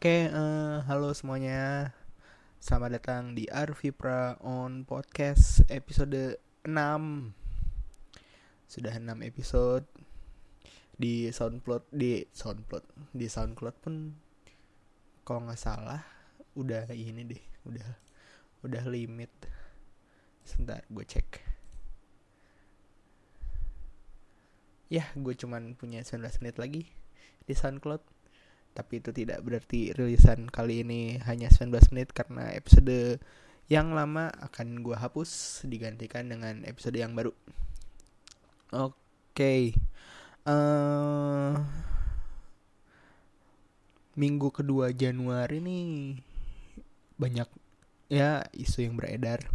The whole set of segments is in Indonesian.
Oke, eh, halo semuanya. Selamat datang di Arvipra on Podcast episode 6. Sudah 6 episode di SoundCloud di SoundCloud di SoundCloud pun kalau nggak salah udah ini deh, udah udah limit. Sebentar, gue cek. Ya, gue cuman punya 19 menit lagi di SoundCloud tapi itu tidak berarti rilisan kali ini hanya 19 menit karena episode yang lama akan gue hapus digantikan dengan episode yang baru. Oke, okay. uh, eh, minggu kedua Januari nih banyak ya isu yang beredar.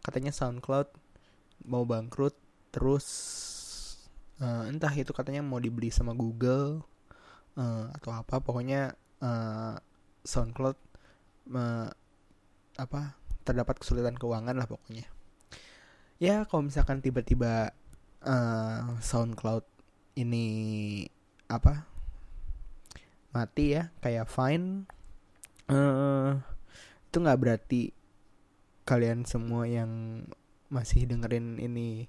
Katanya SoundCloud mau bangkrut, terus uh, entah itu katanya mau dibeli sama Google uh, atau apa pokoknya uh, SoundCloud uh, apa terdapat kesulitan keuangan lah pokoknya. Ya kalau misalkan tiba-tiba uh, SoundCloud ini apa mati ya kayak Fine uh, itu nggak berarti kalian semua yang masih dengerin ini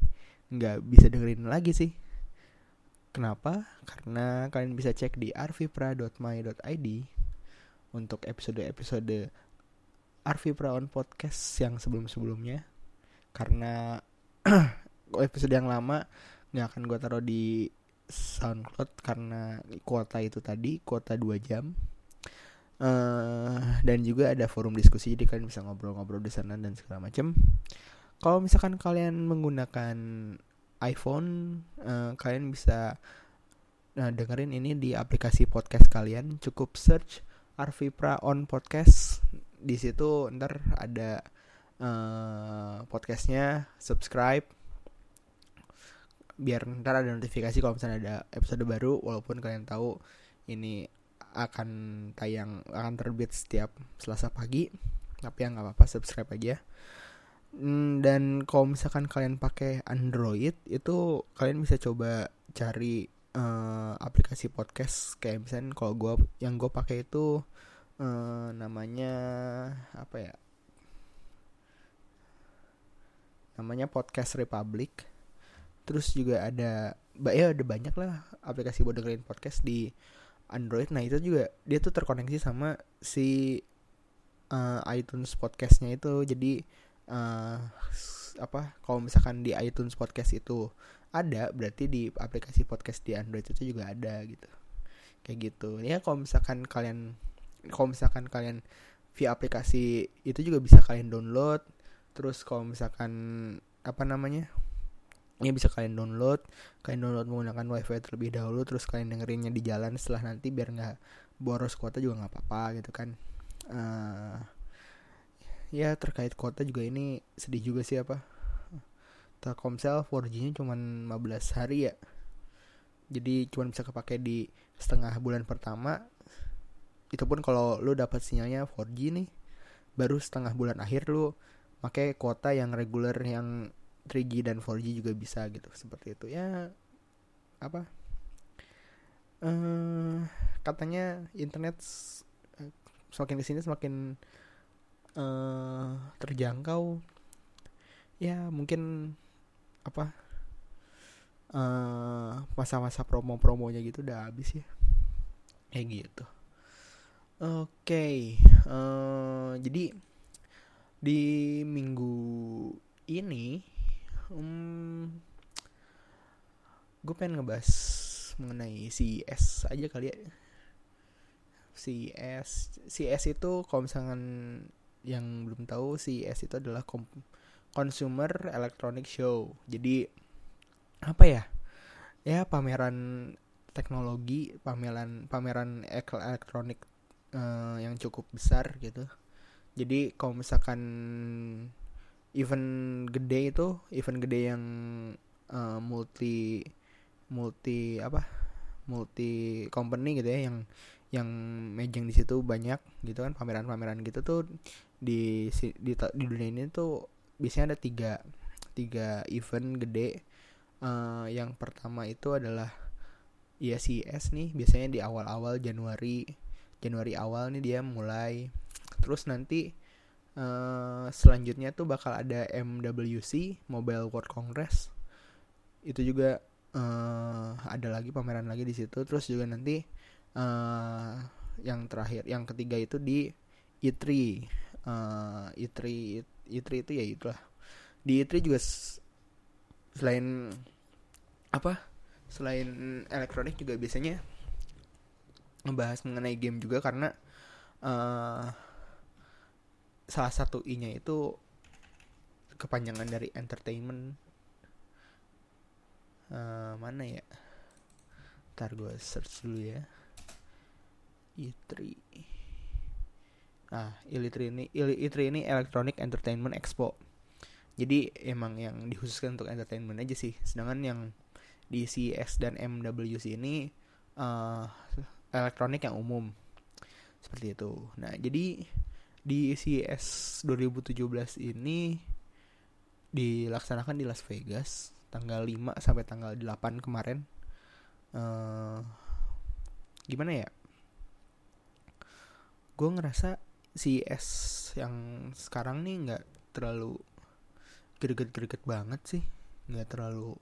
nggak bisa dengerin lagi sih Kenapa? Karena kalian bisa cek di arvipra.my.id untuk episode-episode Arvipra on podcast yang sebelum-sebelumnya. Karena episode yang lama nggak akan gue taruh di SoundCloud karena kuota itu tadi kuota 2 jam. Uh, dan juga ada forum diskusi jadi kalian bisa ngobrol-ngobrol di sana dan segala macam. Kalau misalkan kalian menggunakan iPhone uh, kalian bisa nah, dengerin ini di aplikasi podcast kalian. Cukup search Arvipra on podcast. Di situ ntar ada uh, podcastnya. Subscribe. Biar ntar ada notifikasi kalau misalnya ada episode baru walaupun kalian tahu ini akan tayang akan terbit setiap Selasa pagi. Tapi ya nggak apa-apa subscribe aja dan kalau misalkan kalian pakai Android itu kalian bisa coba cari uh, aplikasi podcast. Kayak misalnya kalau gue yang gue pakai itu uh, namanya apa ya? Namanya podcast Republic. Terus juga ada ya ada banyak lah aplikasi buat dengerin podcast di Android. Nah itu juga dia tuh terkoneksi sama si uh, iTunes podcastnya itu. Jadi uh, apa kalau misalkan di iTunes podcast itu ada berarti di aplikasi podcast di Android itu juga ada gitu. Kayak gitu. Ya kalau misalkan kalian kalau misalkan kalian via aplikasi itu juga bisa kalian download. Terus kalau misalkan apa namanya ya bisa kalian download. Kalian download menggunakan wifi terlebih dahulu terus kalian dengerinnya di jalan setelah nanti biar nggak boros kuota juga nggak apa-apa gitu kan. Uh, ya terkait kuota juga ini sedih juga sih apa? Telkomsel 4G-nya cuma 15 hari ya. Jadi cuma bisa kepake di setengah bulan pertama. Itu pun kalau lu dapat sinyalnya 4G nih baru setengah bulan akhir lu pakai kuota yang reguler yang 3G dan 4G juga bisa gitu seperti itu. Ya apa? Uh, katanya internet uh, semakin ke sini semakin uh, terjangkau ya mungkin apa uh, masa-masa promo-promonya gitu udah habis ya kayak gitu oke okay. uh, jadi di minggu ini um, gue pengen ngebahas mengenai CES aja kali ya CES CES itu kalau misalkan yang belum tahu CES itu adalah Consumer Electronic Show. Jadi apa ya? Ya pameran teknologi, pameran pameran elektronik uh, yang cukup besar gitu. Jadi kalau misalkan event gede itu, event gede yang uh, multi multi apa? multi company gitu ya yang yang mejeng di situ banyak gitu kan pameran-pameran gitu tuh di di di dunia ini tuh biasanya ada tiga tiga event gede. Uh, yang pertama itu adalah ya CES nih biasanya di awal-awal Januari Januari awal nih dia mulai. Terus nanti uh, selanjutnya tuh bakal ada MWC Mobile World Congress. Itu juga uh, ada lagi pameran lagi di situ. Terus juga nanti uh, yang terakhir yang ketiga itu di E3 uh, E3 E3 itu ya itulah. Di E3 juga selain apa? Selain elektronik juga biasanya ngebahas mengenai game juga karena uh, salah satu i-nya itu kepanjangan dari entertainment. Uh, mana ya? Ntar gue search dulu ya. I3 nah i3 ini i3 ini Electronic Entertainment Expo jadi emang yang dikhususkan untuk entertainment aja sih sedangkan yang di CES dan MWC ini uh, elektronik yang umum seperti itu. Nah, jadi di CES 2017 ini dilaksanakan di Las Vegas tanggal 5 sampai tanggal 8 kemarin. Uh, gimana ya? Gue ngerasa CES yang sekarang nih nggak terlalu greget-greget banget sih, nggak terlalu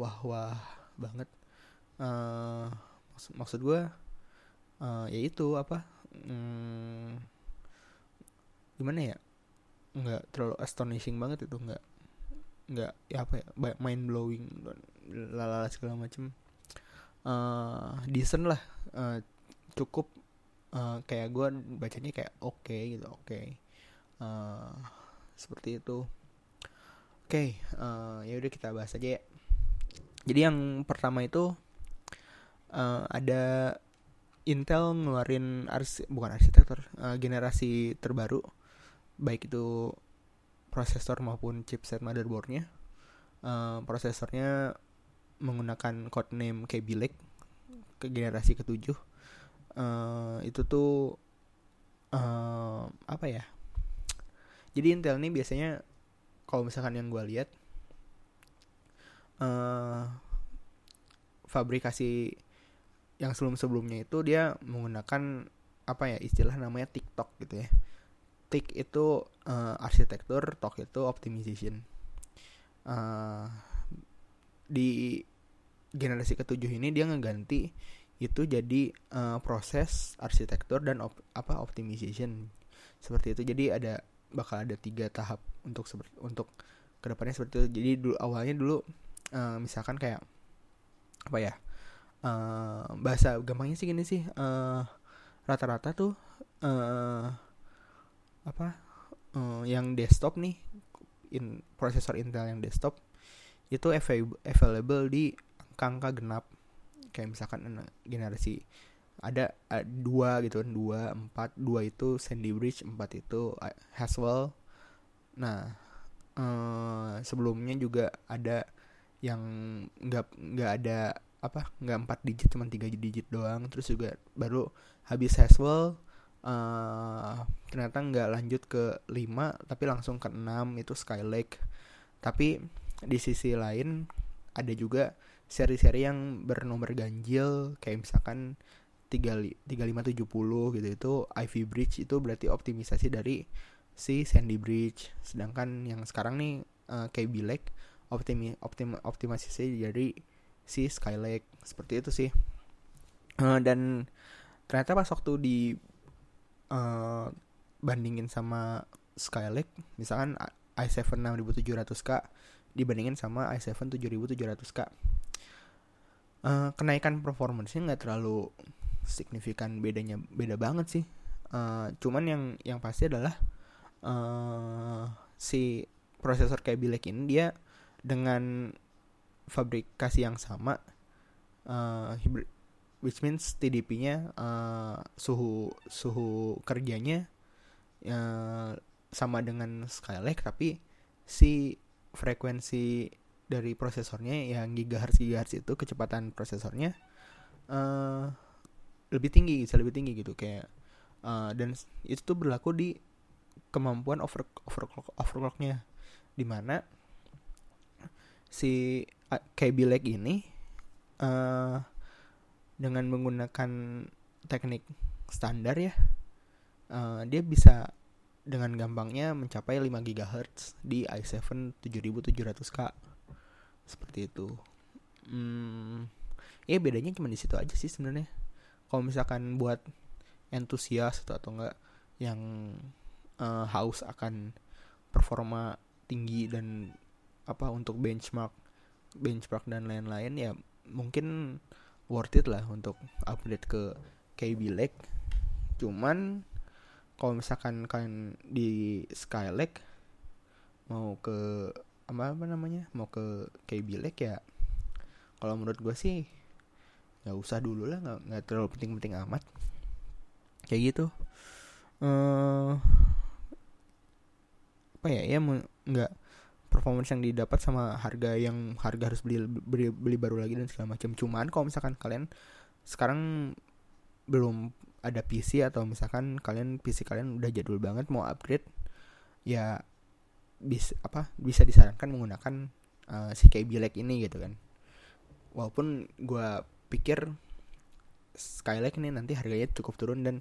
wah-wah banget. Uh, maksud maksud gue uh, ya itu apa um, gimana ya? Nggak terlalu astonishing banget itu nggak nggak ya apa ya mind blowing lalala segala macem. Uh, decent lah uh, cukup uh, kayak gue bacanya kayak oke okay, gitu oke. Okay. uh, seperti itu. Oke okay, uh, ya udah kita bahas aja ya. Jadi yang pertama itu uh, ada Intel ngeluarin arsi, bukan arsitektur uh, generasi terbaru baik itu prosesor maupun chipset motherboardnya. Uh, prosesornya menggunakan codename Kaby Lake ke generasi ketujuh uh, itu tuh uh, apa ya jadi Intel ini biasanya kalau misalkan yang gue lihat uh, fabrikasi yang sebelum-sebelumnya itu dia menggunakan apa ya istilah namanya TikTok gitu ya. Tik itu uh, arsitektur, Tok itu optimization. Uh, di generasi ketujuh ini dia ngeganti itu jadi uh, proses arsitektur dan op, apa optimization seperti itu. Jadi ada bakal ada tiga tahap untuk seperti untuk ke depannya seperti itu. Jadi dulu awalnya dulu uh, misalkan kayak apa ya uh, bahasa gampangnya sih gini sih rata rata-rata tuh uh, apa uh, yang desktop nih in prosesor Intel yang desktop itu available di angka-angka genap kayak misalkan generasi ada uh, dua gitu kan dua empat dua itu Sandy Bridge empat itu Haswell. Nah uh, sebelumnya juga ada yang nggak nggak ada apa nggak empat digit cuma tiga digit doang. Terus juga baru habis Haswell uh, ternyata nggak lanjut ke lima tapi langsung ke enam itu Skylake. Tapi di sisi lain ada juga seri-seri yang bernomor ganjil kayak misalkan tiga lima tujuh puluh gitu itu Ivy Bridge itu berarti optimisasi dari si Sandy Bridge. Sedangkan yang sekarang nih uh, KB Lake optimi optim optimasi dari si Skylake. Seperti itu sih. Uh, dan ternyata pas waktu di uh, bandingin sama Skylake misalkan i7 6700K dibandingin sama i7 7700K uh, kenaikan performance-nya nggak terlalu signifikan bedanya beda banget sih. Uh, cuman yang yang pasti adalah uh, si prosesor kayak Bilek ini dia dengan fabrikasi yang sama uh, hybrid which means TDP-nya uh, suhu suhu kerjanya uh, sama dengan Skylake tapi si frekuensi dari prosesornya yang gigahertz gigahertz itu kecepatan prosesornya uh, lebih tinggi bisa lebih tinggi gitu. Kayak uh, dan itu tuh berlaku di kemampuan over overclock overclocknya. Di mana si KB Lake ini uh, dengan menggunakan teknik standar ya uh, dia bisa dengan gampangnya mencapai 5 GHz di i7 7700K seperti itu. Hmm, ya bedanya cuma di situ aja sih sebenarnya. Kalau misalkan buat entusias atau atau enggak yang uh, haus akan performa tinggi dan apa untuk benchmark benchmark dan lain-lain ya mungkin worth it lah untuk upgrade ke KB Lake. Cuman kalau misalkan kalian di Skylake mau ke apa apa namanya? Mau ke KB Lake ya? Kalau menurut gue sih nggak usah dulu lah nggak nggak terlalu penting-penting amat. Kayak gitu. Uh, apa ya? Ya nggak performance yang didapat sama harga yang harga harus beli beli, beli baru lagi dan segala macam. Cuman kalau misalkan kalian sekarang belum ada PC atau misalkan kalian PC kalian udah jadul banget mau upgrade ya bisa apa bisa disarankan menggunakan uh, si KB Lake ini gitu kan. Walaupun gue pikir Skylake ini nanti harganya cukup turun dan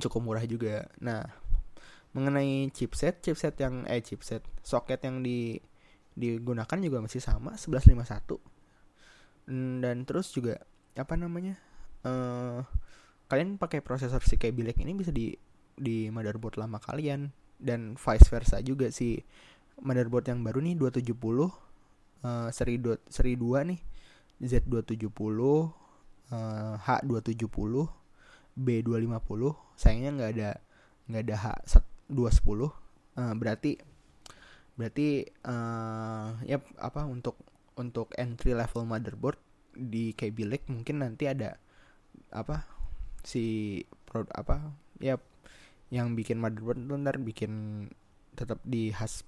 cukup murah juga. Nah mengenai chipset chipset yang eh chipset soket yang di digunakan juga masih sama 1151 hmm, dan terus juga apa namanya uh, kalian pakai prosesor si kayak bilek ini bisa di di motherboard lama kalian dan vice versa juga si motherboard yang baru nih 270 uh, eh, seri 2 seri 2 nih Z270 uh, H270 B250 sayangnya nggak ada nggak ada H 210 uh, berarti berarti uh, ya apa untuk untuk entry level motherboard di KB Lake mungkin nanti ada apa si pro apa ya yang bikin motherboard itu ntar bikin tetap di H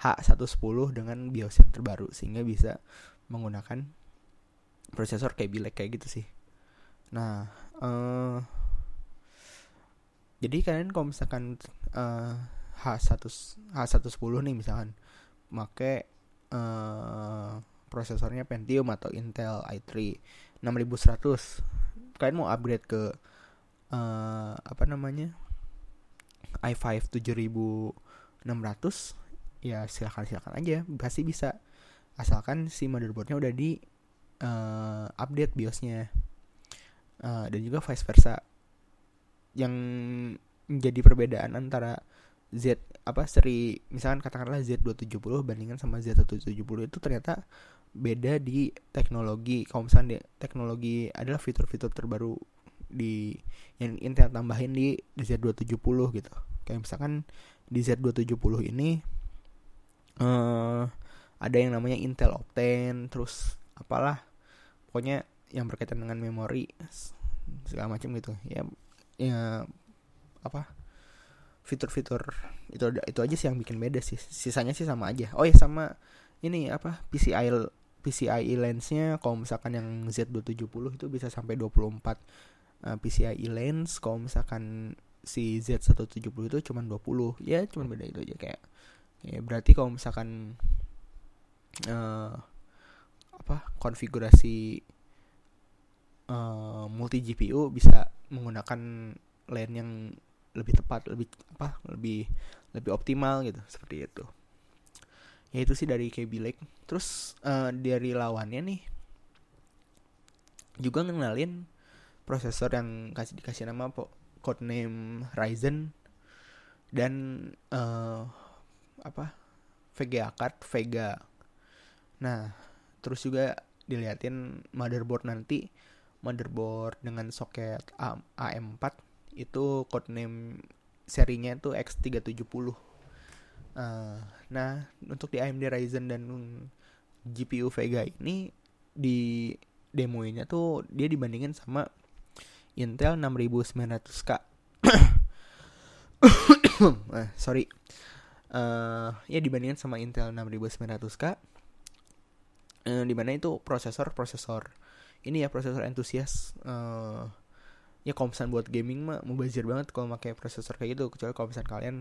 H110 dengan BIOS yang terbaru sehingga bisa menggunakan prosesor KB Lake kayak gitu sih. Nah, uh, jadi kalian kalau misalkan uh, H1 H110 nih misalkan make uh, prosesornya Pentium atau Intel i3 6100 kalian mau upgrade ke uh, apa namanya? i5 7600 ya silakan silakan aja. Pasti bisa asalkan si motherboardnya udah di uh, update BIOSnya. Uh, dan juga vice versa. Yang menjadi perbedaan antara Z apa seri misalkan katakanlah Z270 bandingkan sama Z170 itu ternyata beda di teknologi. Kalau misalnya teknologi adalah fitur-fitur terbaru di yang Intel tambahin di, di Z270 gitu. Kayak misalkan di Z270 ini uh, ada yang namanya Intel Optane terus apalah pokoknya yang berkaitan dengan memori segala macam gitu. Ya ya apa fitur-fitur itu itu aja sih yang bikin beda sih. Sisanya sih sama aja. Oh ya sama ini apa PCI PCIe lensnya kalau misalkan yang Z270 itu bisa sampai 24 uh, PCIe lens kalau misalkan si Z170 itu cuma 20 ya cuma beda itu aja kayak ya berarti kalau misalkan uh, apa konfigurasi uh, multi GPU bisa menggunakan lane yang lebih tepat lebih apa lebih lebih optimal gitu seperti itu. Ya itu sih dari KB Lake. Terus uh, dari lawannya nih juga ngenalin prosesor yang kasih dikasih nama po codename Ryzen dan uh, apa VGA card Vega. Nah terus juga diliatin motherboard nanti motherboard dengan soket AM4 itu codename serinya itu X370 uh, nah untuk di AMD Ryzen dan GPU Vega ini di demoinnya tuh dia dibandingin sama Intel 6900K uh, sorry. Uh, ya dibandingin sama Intel 6900K uh, di mana itu prosesor prosesor ini ya prosesor entusias uh, ya kalau buat gaming mah mubazir banget kalau pakai prosesor kayak gitu. Kecuali kalau misalnya kalian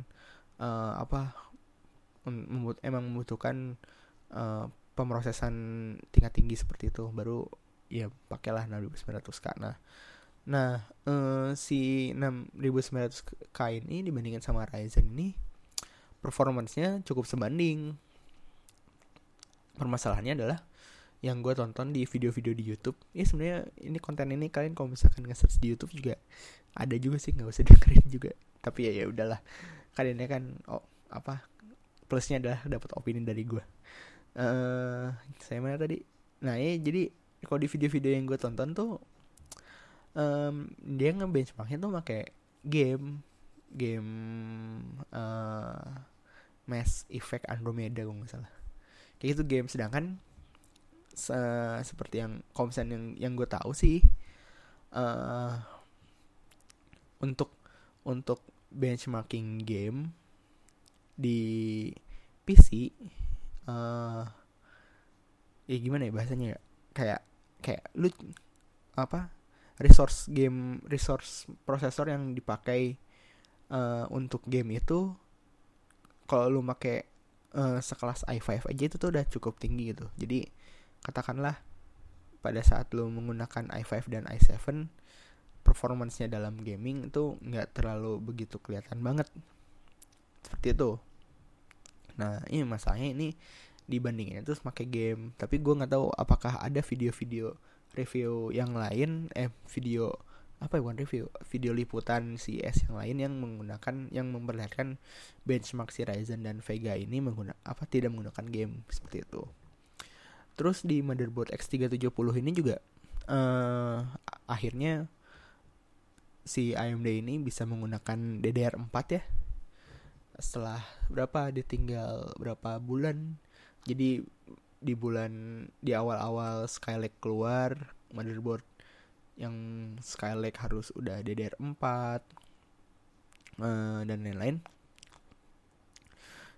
uh, apa membut emang membutuhkan uh, pemrosesan tingkat tinggi seperti itu baru ya pakailah 6900K nah Nah, uh, si 6900K ini dibandingkan sama Ryzen ini performance-nya cukup sebanding. Permasalahannya adalah yang gue tonton di video-video di YouTube. Ya sebenarnya ini konten ini kalian kalau misalkan nge-search di YouTube juga ada juga sih nggak usah dengerin juga. Tapi ya ya udahlah. Kalian kan oh apa plusnya adalah dapat opini dari gue. Uh, saya mana tadi? Nah ya jadi kalau di video-video yang gue tonton tuh um, dia nge-benchmarknya tuh pakai game game uh, Mass Effect Andromeda kalau nggak salah. Kayak gitu game sedangkan se seperti yang komsen yang yang gue tahu sih uh, untuk untuk benchmarking game di PC uh, eh, ya gimana ya bahasanya ya? Kayak kayak lu apa resource game resource prosesor yang dipakai uh, untuk game itu kalau lu pakai uh, sekelas i5 aja itu tuh udah cukup tinggi gitu. Jadi katakanlah pada saat lo menggunakan i5 dan i7 performancenya dalam gaming itu nggak terlalu begitu kelihatan banget. Seperti itu. Nah ini masalahnya ini dibandingin itu pakai game. Tapi gue nggak tahu apakah ada video-video review yang lain eh video apa ya bukan review video liputan CS yang lain yang menggunakan yang memperlihatkan benchmark si Ryzen dan Vega ini menggunakan apa tidak menggunakan game seperti itu Terus di motherboard X370 ini juga uh, akhirnya si AMD ini bisa menggunakan DDR4 ya. Setelah berapa ditinggal berapa bulan. Jadi di bulan di awal-awal Skylake keluar motherboard yang Skylake harus udah DDR4 uh, eh, dan lain-lain.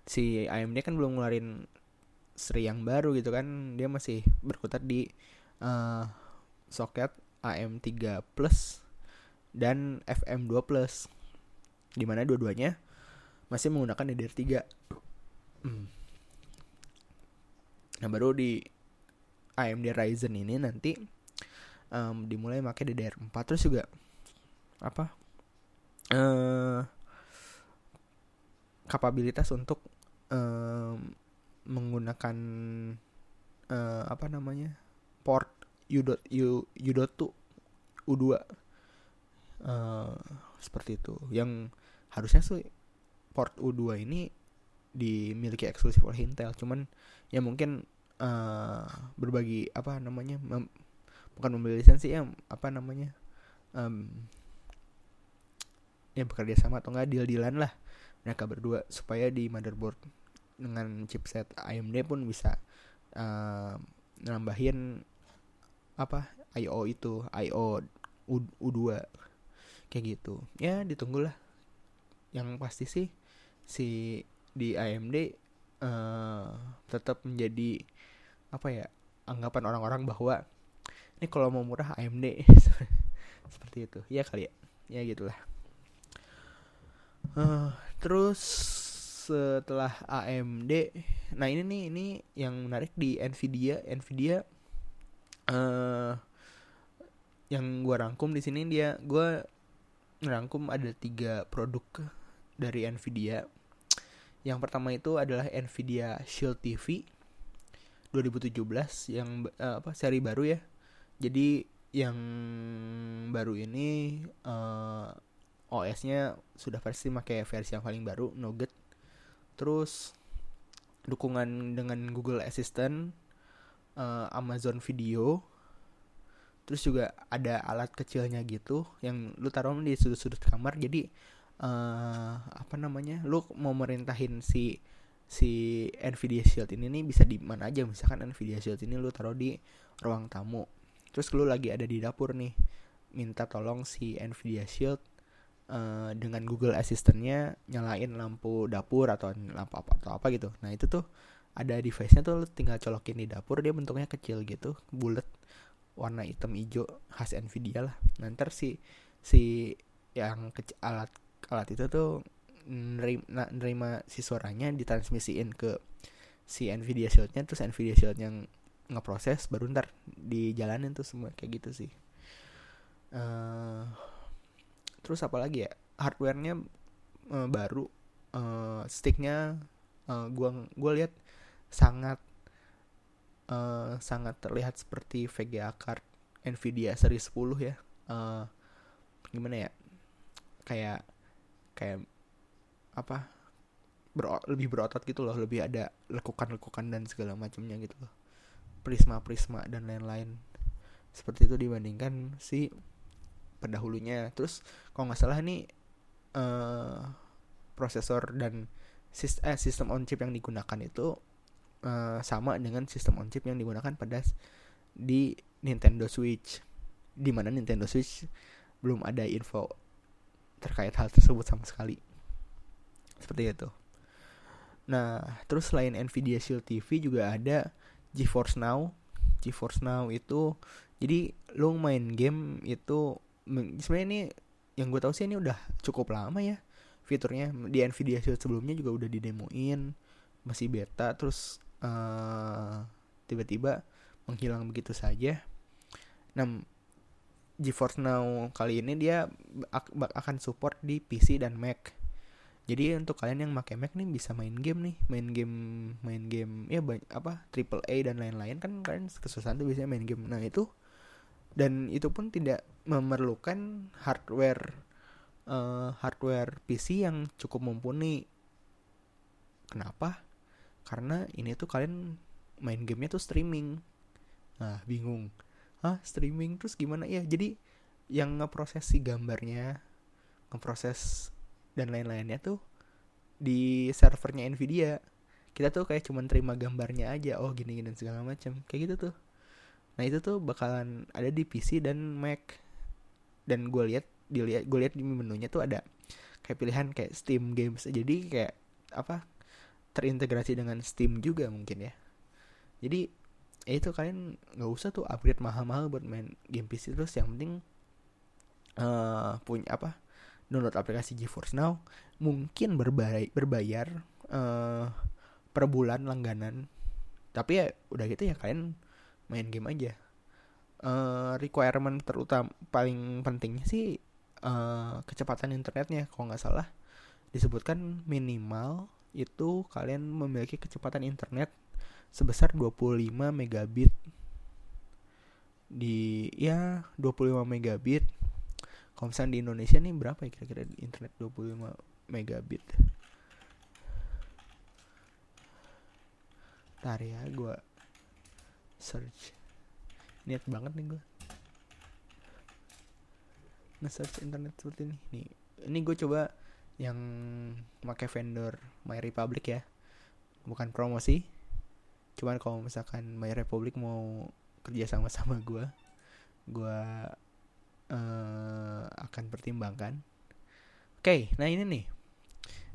Si AMD kan belum ngeluarin seri yang baru gitu kan dia masih berkutat di uh, soket AM3 plus dan FM2 plus di mana dua-duanya masih menggunakan DDR3 hmm. Nah baru di AMD Ryzen ini nanti um, dimulai pakai DDR4 terus juga apa uh, kapabilitas untuk um, menggunakan uh, apa namanya port U dot U U dot U2 uh, seperti itu. Yang harusnya sih port U2 ini dimiliki eksklusif oleh Intel. Cuman ya mungkin uh, berbagi apa namanya mem, bukan membeli lisensi ya apa namanya um, ya bekerja sama atau enggak deal-dealan lah mereka berdua supaya di motherboard dengan chipset AMD pun bisa uh, nambahin apa IO itu IO U, U2 kayak gitu. Ya ditunggulah. Yang pasti sih si di AMD uh, eh, tetap menjadi apa ya anggapan orang-orang bahwa ini kalau mau murah AMD seperti itu. Ya kali ya. Ya gitulah. Uh, terus setelah AMD nah ini nih ini yang menarik di Nvidia. Nvidia uh, yang gue rangkum di sini dia gue ngerangkum ada tiga produk dari Nvidia. Yang pertama itu adalah Nvidia Shield TV 2017 yang uh, apa seri baru ya. Jadi yang baru ini uh, eh, OS-nya sudah versi pakai versi yang paling baru Nougat terus dukungan dengan Google Assistant uh, Amazon Video. Terus juga ada alat kecilnya gitu yang lu taruh di sudut-sudut kamar. Jadi uh, apa namanya lu mau merintahin si si Nvidia Shield ini nih bisa di mana aja misalkan Nvidia Shield ini lu taruh di ruang tamu terus lu lagi ada di dapur nih minta tolong si Nvidia Shield uh, dengan Google Assistant-nya nyalain lampu dapur atau lampu apa atau apa gitu. Nah, itu tuh ada device-nya tuh tinggal colokin di dapur dia bentuknya kecil gitu, bulat warna hitam hijau khas Nvidia lah. Nanti si si yang kecil, alat alat itu tuh nerima, nerima si suaranya ditransmisiin ke si Nvidia Shield-nya terus Nvidia Shield yang ngeproses baru ntar dijalanin tuh semua kayak gitu sih. uh, terus apa lagi ya? Hardwarenya uh, baru. Uh, sticknya uh, gua gua lihat sangat uh, sangat terlihat seperti VGA card Nvidia seri 10 ya. Uh, gimana ya? Kayak kayak apa ber lebih berotot gitu loh lebih ada lekukan-lekukan dan segala macamnya gitu loh. Prisma-prisma dan lain-lain. Seperti itu dibandingkan si pendahulunya. Terus kalau nggak salah nih uh, prosesor dan eh, sistem on chip yang digunakan itu uh, sama dengan sistem on chip yang digunakan pada di Nintendo Switch. Di mana Nintendo Switch belum ada info terkait hal tersebut sama sekali seperti itu. Nah terus selain Nvidia Shield TV juga ada GeForce Now. GeForce Now itu jadi lo main game itu sebenarnya ini yang gue tahu sih ini udah cukup lama ya fiturnya. Di Nvidia Shield sebelumnya juga udah didemoin masih beta terus uh, tiba-tiba menghilang begitu saja. Nah GeForce Now kali ini dia akan support di PC dan Mac jadi untuk kalian yang pakai Mac nih bisa main game nih main game main game ya banyak apa triple A dan lain-lain kan kalian kesusahan tuh biasanya main game. Nah itu dan itu pun tidak memerlukan hardware uh, hardware PC yang cukup mumpuni. Kenapa? Karena ini tuh kalian main gamenya tuh streaming. Nah bingung. Ah streaming terus gimana? Ya jadi yang ngeproses si gambarnya ngeproses dan lain-lainnya tuh di servernya Nvidia. Kita tuh kayak cuman terima gambarnya aja oh gini gini dan segala macam kayak gitu tuh. Nah itu tuh bakalan ada di PC dan Mac. Dan gue lihat dilihat gue lihat di menunya tuh ada kayak pilihan kayak Steam Games. Jadi kayak apa terintegrasi dengan Steam juga mungkin ya. Jadi ya itu kalian nggak usah tuh upgrade mahal-mahal buat main game PC terus. Yang penting uh, punya apa download aplikasi GeForce Now mungkin berbayar berbayar uh, per bulan langganan. Tapi ya udah gitu ya kalian main game aja. Uh, requirement terutama paling pentingnya sih uh, kecepatan internetnya kalau nggak salah. Disebutkan minimal itu kalian memiliki kecepatan internet sebesar 25 megabit. Di ya 25 megabit kalau misalnya di Indonesia nih berapa ya kira-kira internet 25 megabit? Ntar ya gue search. Niat banget nih gue Nge-search internet seperti ini. Nih Ini gue coba yang pakai vendor My Republic ya. Bukan promosi. Cuman kalau misalkan My Republic mau kerja sama sama gue Gue uh, akan pertimbangkan. Oke, okay, nah ini nih.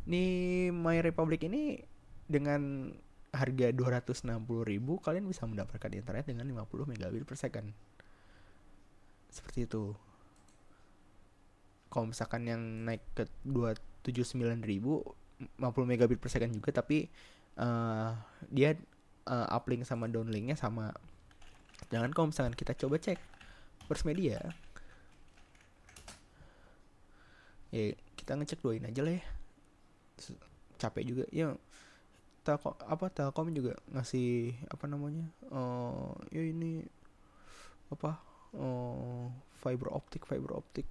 Ini My Republic ini dengan harga 260.000 kalian bisa mendapatkan internet dengan 50 megabit per second. Seperti itu. Kalau misalkan yang naik ke 279.000 50 megabit per second juga tapi uh, dia uh, uplink sama downlinknya sama. Jangan kalau misalkan kita coba cek First Media ya kita ngecek doain aja lah ya. Capek juga. Ya telkom apa telkom juga ngasih apa namanya uh, ya ini apa uh, fiber optik fiber optik.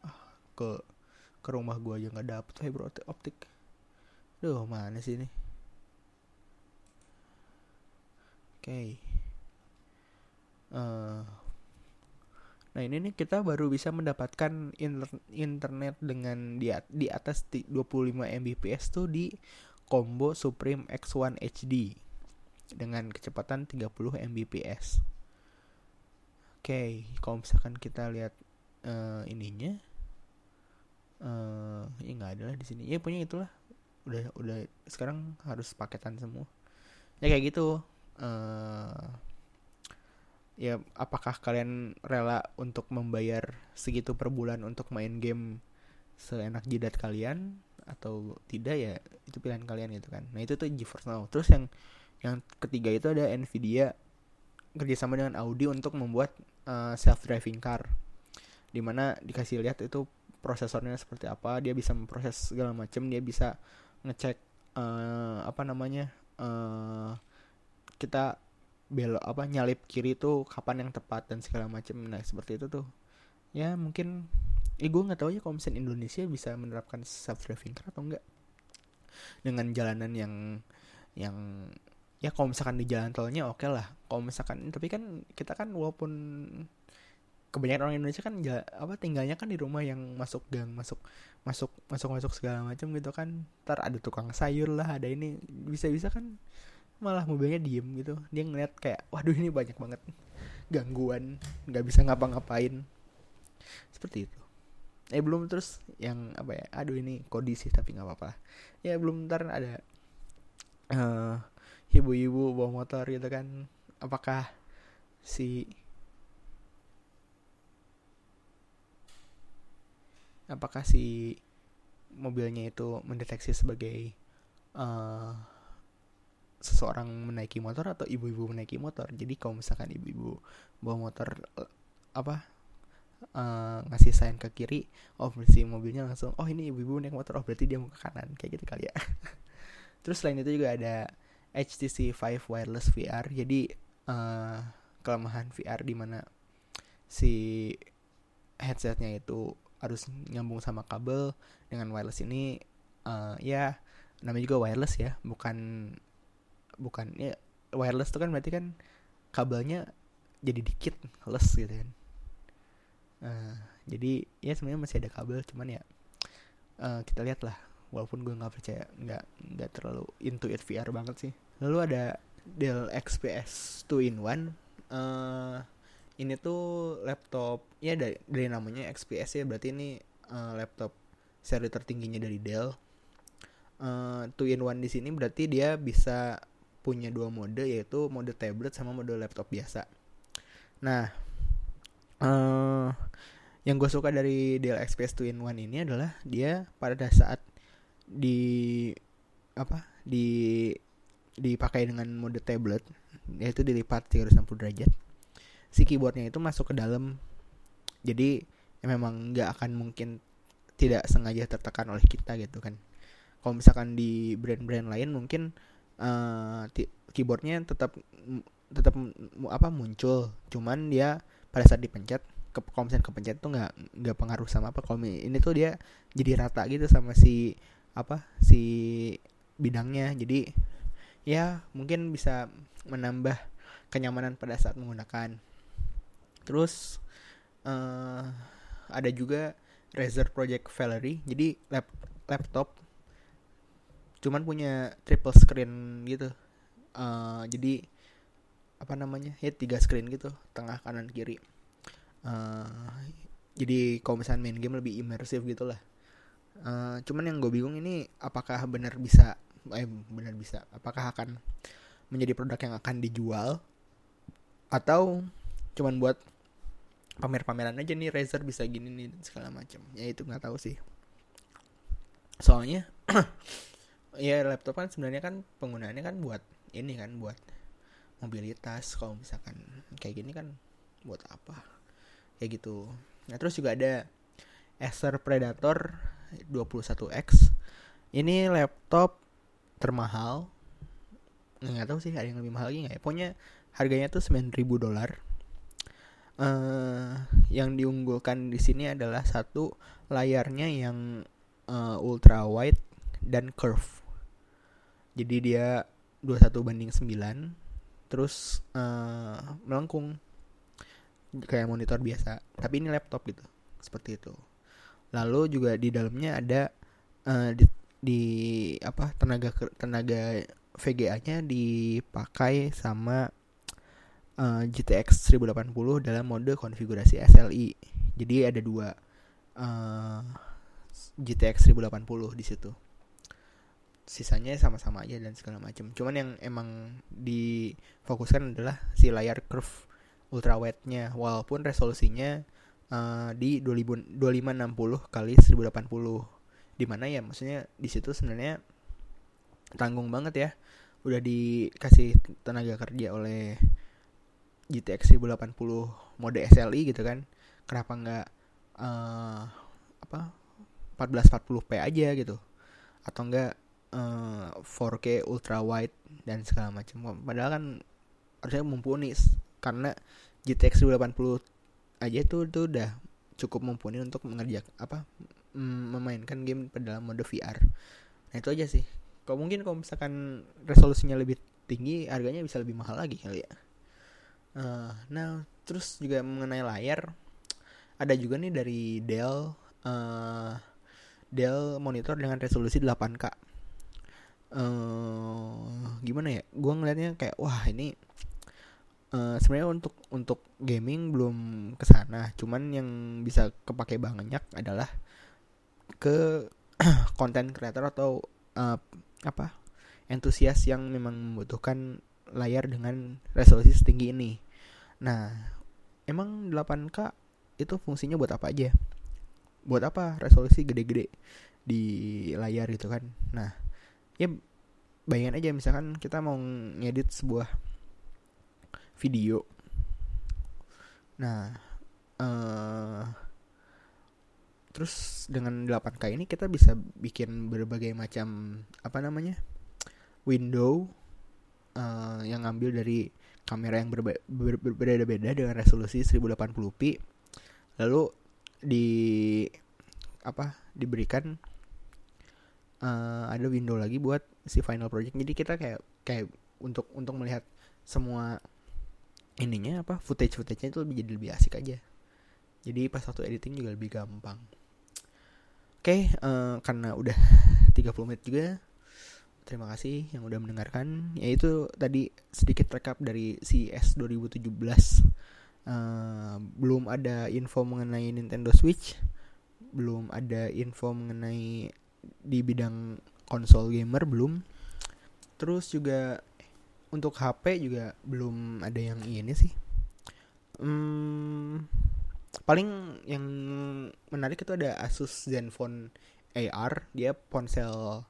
Ah ke ke rumah gua aja nggak dapet fiber optik. Duh mana sih ini? Oke. Okay. uh, Nah ini nih kita baru bisa mendapatkan inter internet dengan di, di atas 25 Mbps tuh di combo Supreme X1 HD dengan kecepatan 30 Mbps. Oke, okay, kalau misalkan kita lihat uh, ininya, uh, ini nggak ada lah di sini. Ya punya itulah, udah udah sekarang harus paketan semua. Ya kayak gitu. Uh, ya apakah kalian rela untuk membayar segitu per bulan untuk main game seenak jidat kalian? Atau tidak ya itu pilihan kalian gitu kan. Nah itu tuh GeForce Now. Terus yang yang ketiga itu ada Nvidia kerjasama dengan Audi untuk membuat uh, eh, self driving car di mana dikasih lihat itu prosesornya seperti apa dia bisa memproses segala macam dia bisa ngecek uh, apa namanya uh, kita belok apa nyalip kiri tuh kapan yang tepat dan segala macam nah seperti itu tuh. Ya mungkin eh gue nggak tahu ya kalau misalnya Indonesia bisa menerapkan self driving car atau enggak dengan jalanan yang yang ya kalau misalkan di jalan tolnya oke okay lah. Kalau misalkan tapi kan kita kan walaupun kebanyakan orang Indonesia kan ja, apa tinggalnya kan di rumah yang masuk gang masuk masuk masuk masuk segala macam gitu kan. Ntar ada tukang sayur lah ada ini bisa bisa kan malah mobilnya diem gitu. Dia ngeliat kayak waduh ini banyak banget gangguan nggak bisa ngapa-ngapain. Seperti itu. Eh belum terus yang apa ya aduh ini kondisi tapi nggak apa-apa. Ya belum ntar ada uh, ibu-ibu bawa motor gitu kan. Apakah si apakah si mobilnya itu mendeteksi sebagai uh, seseorang menaiki motor atau ibu-ibu menaiki motor. Jadi kalau misalkan ibu-ibu bawa motor apa uh, ngasih sign ke kiri oh si mobilnya langsung oh ini ibu-ibu naik motor oh berarti dia mau ke kanan kayak gitu kali ya. Terus selain itu juga ada HTC Vive wireless VR jadi uh, kelemahan VR di mana si headsetnya itu harus nyambung sama kabel dengan wireless ini uh, ya namanya juga wireless ya bukan bukan ya wireless itu kan berarti kan kabelnya jadi dikit les gitu kan. Uh, jadi ya sebenarnya masih ada kabel cuman ya uh, kita lihat lah. Walaupun gue nggak percaya nggak nggak terlalu into it VR banget sih. Lalu ada Dell XPS 2 in 1 uh, ini tuh laptop ya dari, dari namanya XPS ya berarti ini uh, laptop seri tertingginya dari Dell. Uh, two in one di sini berarti dia bisa punya dua mode yaitu mode tablet sama mode laptop biasa. Nah, uh, yang gue suka dari Dell XPS 2 in 1 ini adalah dia pada saat di apa di dipakai dengan mode tablet yaitu dilipat 360 derajat. Si keyboardnya itu masuk ke dalam. Jadi ya memang nggak akan mungkin tidak sengaja tertekan oleh kita gitu kan. Kalau misalkan di brand-brand lain mungkin uh, keyboardnya tetap tetap apa muncul. Cuman dia pada saat dipencet ke misalnya kepencet tuh nggak nggak pengaruh sama apa. Kalau ini tuh dia jadi rata gitu sama si apa si bidangnya. Jadi ya mungkin bisa menambah kenyamanan pada saat menggunakan. Terus uh, ada juga Razer Project Valerie. Jadi lap laptop cuman punya triple screen gitu. Uh, jadi apa namanya ya tiga screen gitu tengah kanan kiri. Uh, jadi kalau misalnya main game lebih imersif gitu lah uh, cuman yang gue bingung ini apakah benar bisa eh benar bisa apakah akan menjadi produk yang akan dijual? Atau cuman buat pamer-pameran aja nih Razer bisa gini nih segala macam. Ya itu nggak tahu sih. Soalnya ya laptop kan sebenarnya kan penggunaannya kan buat ini kan buat mobilitas. Kalau misalkan kayak gini kan buat apa? Kayak gitu. Nah terus juga ada Acer Predator 21X ini laptop termahal. Nggak tahu sih ada yang lebih mahal lagi nggak ya. Pokoknya harganya tuh 9000 dolar. Uh, yang diunggulkan di sini adalah satu layarnya yang uh, ultra wide dan curve. Jadi dia 21 banding 9 terus uh, melengkung kayak monitor biasa, tapi ini laptop gitu. Seperti itu. Lalu juga di dalamnya ada uh, di, di apa tenaga tenaga VGA-nya dipakai sama uh, GTX 1080 dalam mode konfigurasi SLI. Jadi ada dua uh, GTX 1080 di situ. Sisanya sama-sama aja dan segala macam. Cuman yang emang difokuskan adalah si layar curve ultrawide-nya. Walaupun resolusinya uh, di 2000, 2560 kali 1080 di mana ya maksudnya di situ sebenarnya tanggung banget ya. Udah dikasih tenaga kerja oleh GTX 1080 mode SLI gitu kan. Kenapa nggak uh, apa 1440p aja gitu? Atau enggak uh, 4K ultra wide dan segala macam padahal kan harusnya mumpuni karena GTX 1080 aja tuh tuh udah cukup mumpuni untuk mengerjakan apa memainkan game dalam mode VR. Nah itu aja sih. Kalau mungkin kalau misalkan resolusinya lebih tinggi, harganya bisa lebih mahal lagi kali ya. Uh, nah terus juga mengenai layar, ada juga nih dari Dell, uh, Dell monitor dengan resolusi 8K. Uh, gimana ya? Gue ngeliatnya kayak wah ini uh, sebenarnya untuk untuk gaming belum ke sana cuman yang bisa kepake banyak adalah ke konten kreator atau uh, apa entusias yang memang membutuhkan layar dengan resolusi setinggi ini. Nah emang 8K itu fungsinya buat apa aja? Buat apa resolusi gede-gede di layar itu kan? Nah ya bayangin aja misalkan kita mau ngedit sebuah video. Nah, uh, terus dengan 8K ini kita bisa bikin berbagai macam apa namanya window uh, yang ngambil dari kamera yang berbe ber berbeda-beda dengan resolusi 1080p. Lalu di apa diberikan uh, ada window lagi buat si final project. Jadi kita kayak kayak untuk untuk melihat semua ininya apa footage footage-nya itu lebih jadi lebih asik aja. Jadi pas waktu editing juga lebih gampang. Oke okay, uh, eh, karena udah 30 menit juga terima kasih yang udah mendengarkan. Yaitu tadi sedikit rekap dari CES 2017 uh, belum ada info mengenai Nintendo Switch belum ada info mengenai di bidang konsol gamer belum. Terus juga untuk HP juga belum ada yang ini sih. Hmm, paling yang menarik itu ada Asus Zenfone AR dia ponsel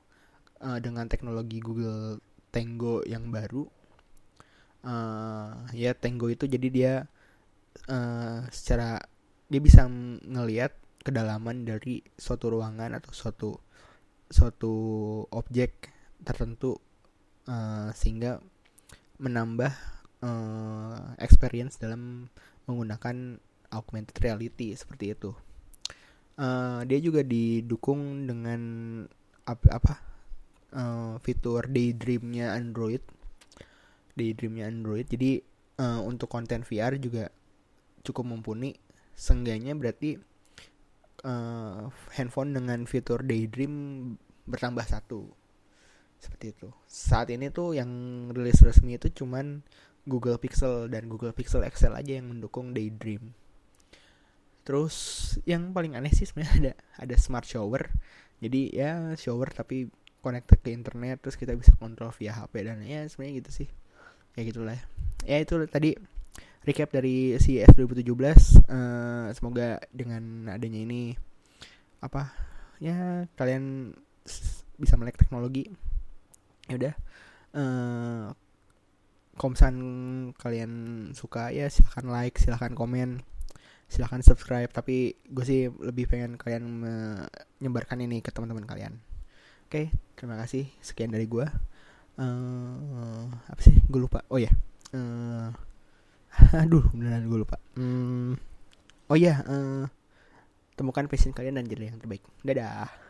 uh, dengan teknologi Google Tango yang baru. Uh, ya Tango itu jadi dia uh, secara dia bisa ngelihat kedalaman dari suatu ruangan atau suatu suatu objek tertentu uh, sehingga menambah uh, experience dalam menggunakan augmented reality seperti itu. Uh, dia juga didukung dengan apa, apa uh, fitur daydreamnya Android, daydreamnya Android. Jadi uh, untuk konten VR juga cukup mumpuni. Seenggaknya berarti uh, handphone dengan fitur daydream bertambah satu. Seperti itu. Saat ini tuh yang rilis resmi itu cuman Google Pixel dan Google Pixel XL aja yang mendukung Daydream. Terus yang paling aneh sih sebenarnya ada ada smart shower. Jadi ya shower tapi connected ke internet terus kita bisa kontrol via HP dan ya sebenarnya gitu sih. Ya gitulah ya, ya itu tadi recap dari CES 2017 uh, semoga dengan adanya ini apa ya kalian bisa melek teknologi. Ya udah uh, kalau kalian suka ya silahkan like silahkan komen silahkan subscribe. Tapi gue sih lebih pengen kalian menyebarkan ini ke teman-teman kalian. Oke okay, terima kasih. Sekian dari gue uh, apa sih? Gue lupa. Oh ya yeah. uh, aduh beneran gue lupa. Um, oh ya yeah, uh, temukan passion kalian dan jadi yang terbaik. Dadah